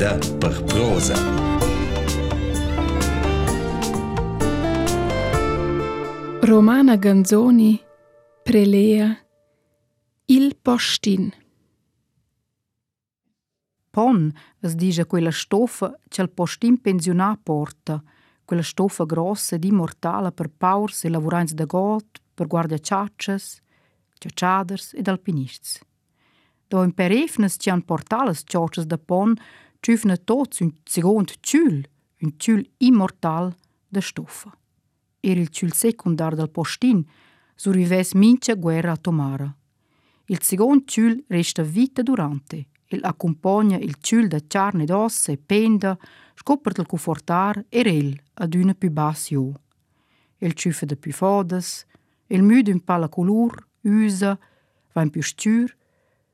Preda per prosa. Romana Ganzoni prelea Il postin. Pon es dice quella stoffa che il postin pensionà porta, quella stoffa grossa ed immortale per paurs e lavorants de got, per guardia ciaccias, ciacciaders ed alpinists. Da in perefnes ci han portales ciaccias de pon, ciufne tots un second ciul, un ciul immortal de stoffa. Era il ciul secundar del postin, survives mince guerra atomara. Il second ciul resta vita durante, il accompagna il ciul da carne ed ossa e penda, scopert il confortar e rel ad una più bass io. Il ciufa de più fodas, il müd un pala colur, usa, va in più stür,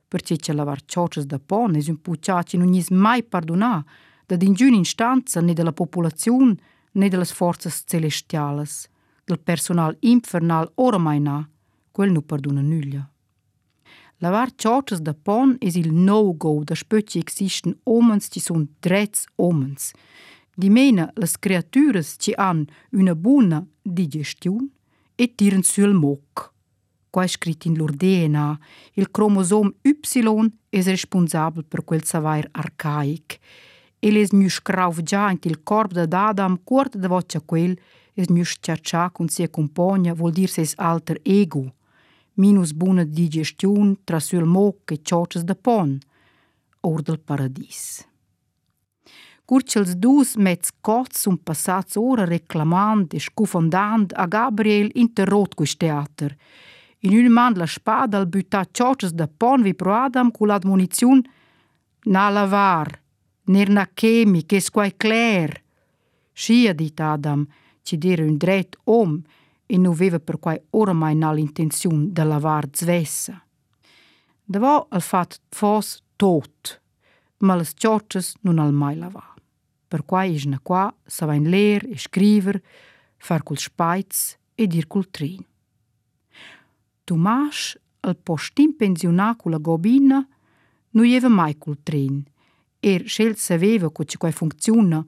perché c'è lavar cioccias da pon es un pucciaci non is mai pardonà, da d'inguna instanza né della popolazione né delle forze celestiales, del personal infernal oramai na, quel nu perdona nulla. Lavar cioccias da pon es il no-go da spöci existen omens ci son drets omens. Di mena las creaturas ci han una buona digestione e tiran sul moc. Qua è in lor DNA, il cromosom Y es responsabel per quel savair arcaic. El es mius crauf già in il corp da Adam cuort da voce quel, es mius ciaccia con sia compagna, vuol dir ses alter ego. Minus buona digestione tra sul moc e cioccias da pon, or del paradis. Curcels dus mezz cots un passats ora reclamant e scufondant a Gabriel interrot quist teater. In un man la spada al butta cioccias da pon vi pro Adam cu l'admoniziun na lavar, ner na chemi, che squai cler. Scia dit Adam, ci dire un dret om, e non aveva per quai oramai na l'intenziun da lavar zvessa. Davò al fat fos tot, ma las cioccias non al mai lavar. Per quai is na qua sa va in ler e scriver, far cul spaiz e dir cul trin. Tomas, al postin pensionà cu la gobina, non jeva mai cul trin. Er scel saveva co ci quai funziona,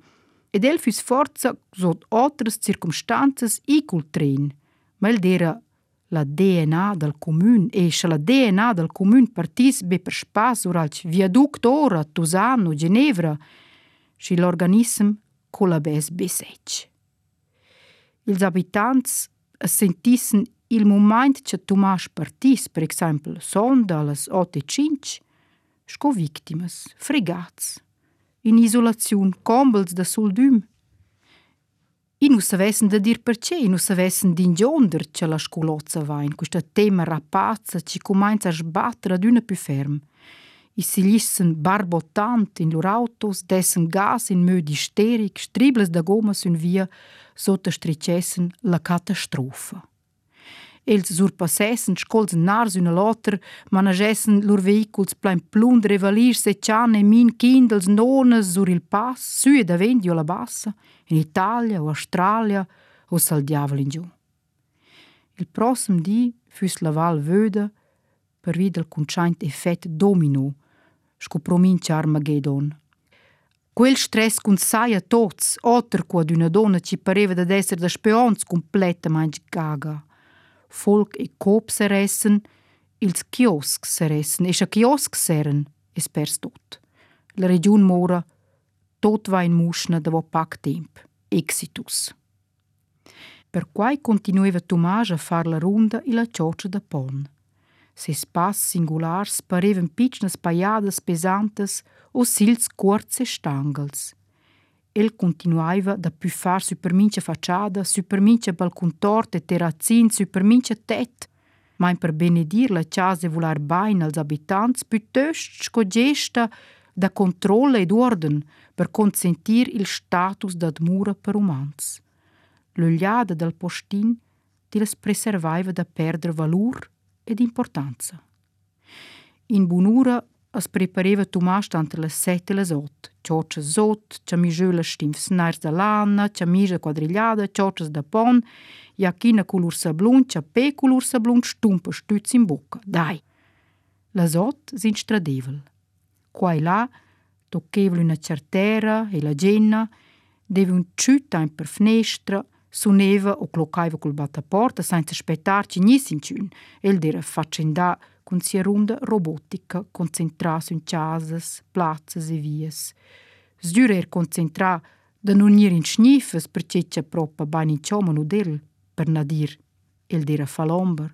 ed el fus forza sot otras circumstanzas i cul trin. Ma el dera la DNA del commun e se la DNA del commun partis be per spas uralc viaduct ora, Tusano, Ginevra, și l'organism colabès besec. Ils abitants sentissen il moment che Tomas partis, per exempel, sonda las 8.5, sco victimas, fregats, in isolaziun, combels da soldum. I nu savessen da dir perché, i nu savessen d'ingionder che la scolozza va in questa tema rapazza ci comincia a sbattere ad una più ferm. I si lissen barbottant in lor autos, dessen gas in möd isteric, stribles da goma sun via, sotto stricessen la catastrofa. Els surpassessen scols nars una lotter, managessen lor vehiculs plein plund revalir se cian e min kindels nones sur il pass, su e da vendio la bassa, in Italia o Australia o sal diavol in giù. Il prossim di füs la val vöda per vid il conchaint effett domino, sco promincia Armageddon. Quel stress cun sai a tots, otter qua d'una donna ci pareva da esser da speons completamente gaga. Folk e cop seressen, ils kiosk seressen, e scha kiosk seren, es pers tot. La region mora, tot va in muschna da vo pac exitus. Per quai continueva Tomas a far la ronda e la cioccia da pon. Ses pas singulars parevan pitchnas paiadas pesantes o sils corts e stangels. El continuaiva da più far supermince facciada, supermince balcontort e terrazzin, supermince tet, ma per benedir la casa volar bain als abitants, piuttosto sco gesta da controllo ed orden per consentir il status d'admura per umans. L'ogliada del postin ti les preservaiva da perdere valur ed importanza. In bunura as prepareva Tomas tant le sette e le ot, cioccia zot, camisciula stimfs nairs da lana, camiscia quadrigliada, cioccias da pon, iachina color sablun, ciapè color sablun, stumpa stütz in bocca. Dai! Le zot sin stradevel. Qua e là toccavano una certera e la genna, deve un ciutta in per finestra, suoneva o cloccaiva col battaporta senza aspettarci niente e il dire faccenda cun sia runda robotica concentrà sün chasas, plazas e vias. Sdür er concentrà da nun ir in schnifes per ceccia propa bani ciomano del, per nadir, el dera falomber.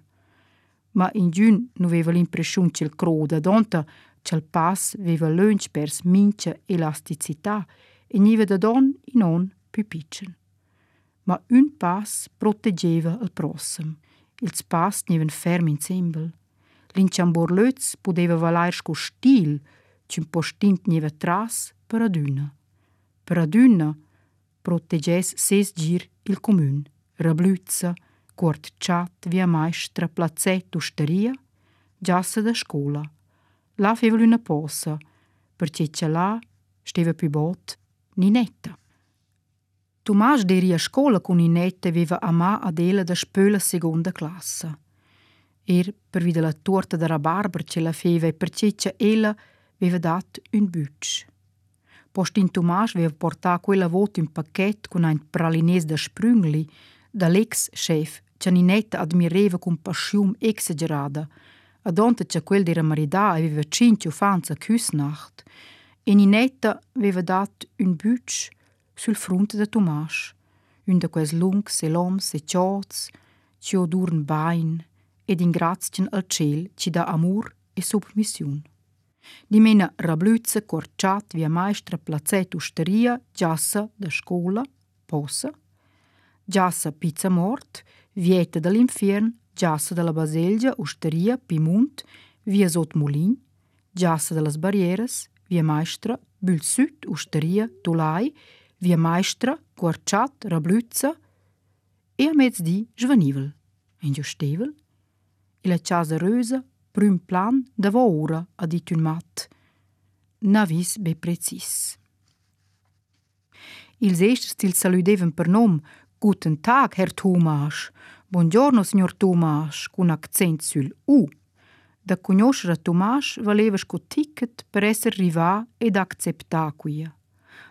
Ma in giun nu veva l'impression cel croda d'onta cel pass veva lönch pers mincia elasticità e, e niva da don in on più piccen. Ma un pass proteggeva il prossem. Ils pass neven ferm in sembel. Linqan borlëc, po deve valajsh ku shtil, që më poshtint një vetras për adynë. Për adynë, protegjes ses gjirë il komun, rëblyca, kort qatë vja majsh tra placet të shtëria, gjasë dhe shkolla. La fevëllu në posë, për që që la shteve për botë një netë. Tomasz deri a shkolla ku një netë viva ama Adele dhe shpëllë seconda klassa. Er per vide la torta da rabarber ce la feva e perché ella aveva dat un bütsch. Post in Tomas aveva portato quella volta un pacchetto con un pralinese da sprüngli dall'ex chef che Ninetta admireva con passione esagerata, ad onta che quel della marità aveva cinque ufanza a Küsnacht, e Ninetta aveva dat un bütsch sul frunte de Tomas, un de quels lungs e loms e ciots, ci odurn bain ed ingrazien al ciel ci da amor e submissiun. Di mena rabluzza corciat via maestra placet usteria, giassa da scola, posa, giassa pizza mort, vieta dall'infern, giassa dalla baselgia, usteria, pimunt, via sot mulin, giassa dallas barrieras, via maestra, bül süd, usteria, tulai, via maestra, quarciat, rabluzza e a mezzdi svanivel, in giustevel, ila qazë rëzë, prym plan dhe vo ura a dityn matë. Navis be precis. Ils esters til saludevën për nom, guten tag, herr Tomas, buongiorno, signor Tomas, kun accent sul U. Da conoscere Tomas valevas co ticket per esser riva ed akcepta kuja.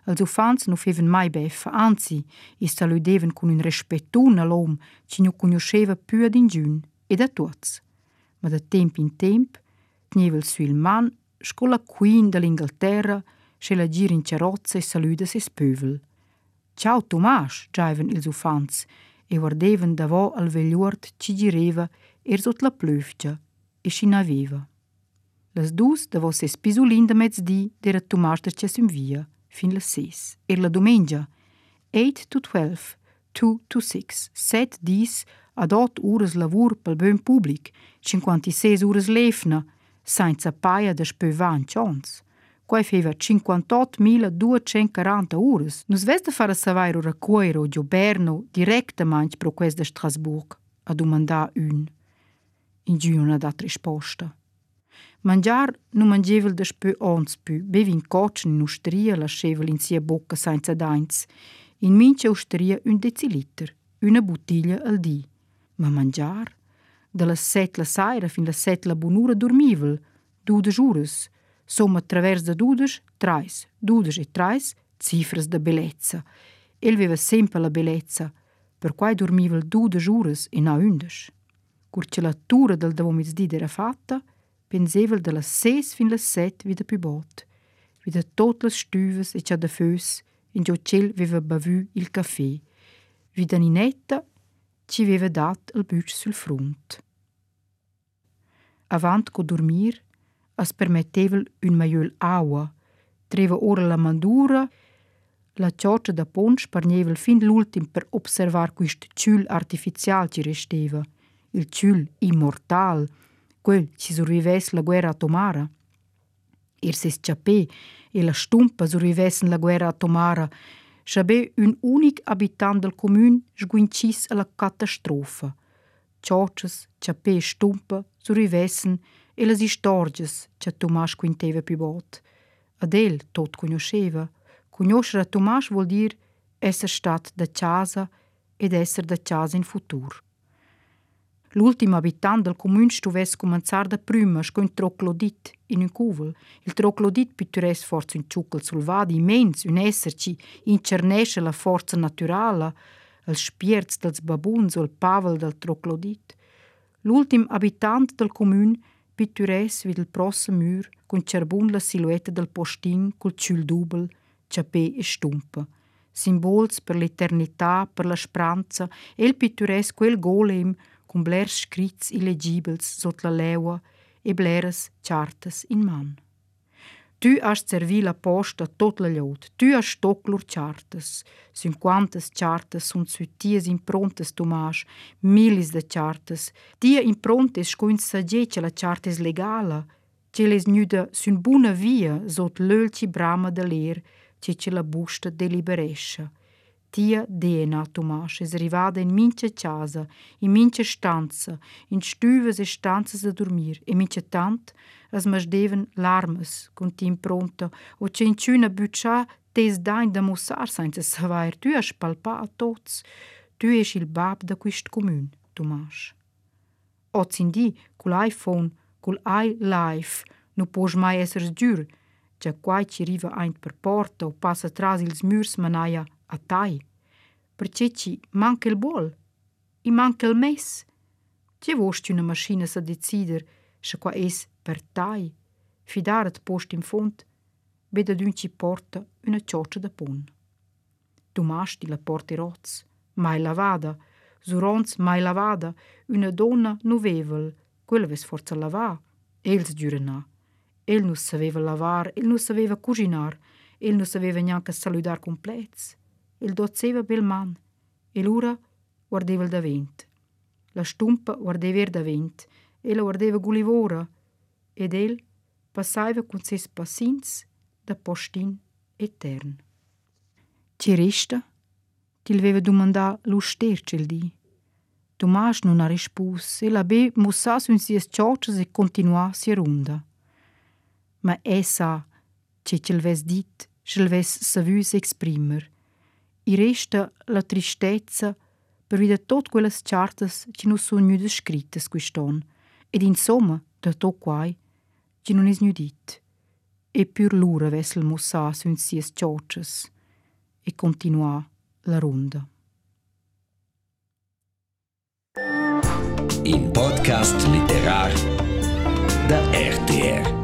Also fanz nu fevan mai beffa, anzi, i saludevan cun un respetun all'om, ci nu conosceva più ad ingiun ed a tuots. Ma da temp in temp, tnievel su il man, scola queen dall'Inghilterra, se la gir in cerozza e saluda ses pövel. Ciao Tomas, giaiven ils ufants, e guardeven davò al vegliuort ci gireva er sot la plövgia e ci naveva. Las dus davò ses pisulin da mezzdi dera Tomas da cesum via fin le 6. E la domenica 8 to 12, 2 to 6, 7 dis ad 8 ures lavur pel bön public, 56 ures lefna, senza paia de spövan chans. Quai feva 58.240 ures. Nus vesta fare savairo raccoiro gioberno directamente pro quest de Strasburg, a domandà un. In giù non ha dat risposta. Mangiar nu mangevel da spö ons pü, bevi in cocen in ustria lascevel in sia bocca senza dains. In mince ustria un deciliter, una bottiglia al di. Ma mangiar? Da la set la saira fin la set la bonura dormivel, dudes ures. Somma travers da dudes, trais, dudes e trais, cifras da bellezza. El veva sempre la bellezza, per quai dormivel dudes ures e na undes. Curcelatura del davomiz di era fatta, pensevel de las seis fin las set vida più bot. Vida tot las stüves e c'ha da fös, in gio cel bavu il caffè. Vida Ninetta ci veva dat il bütsch sul front. Avant co dormir, as permettevel un maiol aua, treva ora la mandura, la cioccia da ponch parnievel fin l'ultim per observar quist ciul artificial ci resteva, il ciul immortal, quel ci survives la guerra atomara. Ir ses ciapé e la stumpa survivessen la guerra atomara, j'avais un unik habitant de la commune, j'guinchis la catastrophe. Tjorqës që pe shtumpë, zurivesen e lëzi shtorgjës që Tomash kujnteve për botë. Adel tot kunjosheve, kunjoshra Tomash vuol dir esser stat da casa ed esser da casa in futur. L'ultimo abitant del comune stuvesse cominciar da prima con un troclodit in un cuvel. Il troclodit pitturesse forza un ciuckel sul vadi immens, un esser ci incernesce la forza naturale, il spierz dels babuns o il pavel del troclodit. L'ultim abitant del comune pitturesse vid il prossimo mur con cerbun la silhouette del postin col ciul dubel, ciapè e stumpa simbols per l'eternità, per la speranza, e il pitturesc quel golem con blers scrits illegibels sot la leua e bleres chartes in man. Tu hast servi la posta tot la llot, tu hast stocklur chartes, cinquantas chartes sunt sui ties improntes Tomas, milis de chartes, tia improntes scoin sagece la chartes legala, ce les nuda sun buna via sot l'ölci brama de ler, ce ce la busta deliberesce. Tia djena të mashës, rivada në minë që qazë, i minë që shtancë, i se shtyvës e shtancës dhe durmirë, as më shdeven larmës, kun ti improntë, o që në qynë e byqa, te zdajnë dhe musarë sajnë që së palpa atotës, ty është il bab da kujshtë comun të. O cindi, kul iphone fon, kul ai life, nu posh mai esër zgjyrë, që kuaj që rive ajnë per porta o pasë tras razil murs më Attaj, përqeqi mankel bol, i mankel mes, që voshqy në mashinës së decider shë qua es për tai, fidarët poshtë in fond, bedë dyn që i portë në qoqë dhe punë. Tu mashti la porti rozë, mai lavada, zuronz mai lavada, una donna nuvevel, quella ves forza lavar, els giurena. El nu saveva lavar, el nu saveva cucinar, el nu saveva neanche saludar complets. El dozeva bel man, e l'ura guardeva il davent. La stumpa guardeva er davent, e la guardeva gulivora, ed el passava con ses passins da postin etern. Ci resta? Ti aveva domandà lo il di. Tomas non ha rispus, e la be mussà su in sies cioccias e continuà sia runda ma essa, ce ce ves dit, ce ves savus exprimer. I resta la tristezza per vida tot quelles chartas che non sono nude scrittes quiston, ed insomma, da to quai, che non es nu dit. E pur l'ura vessel mossa sun sies cioccias, e continua la ronda. In podcast literar da RTR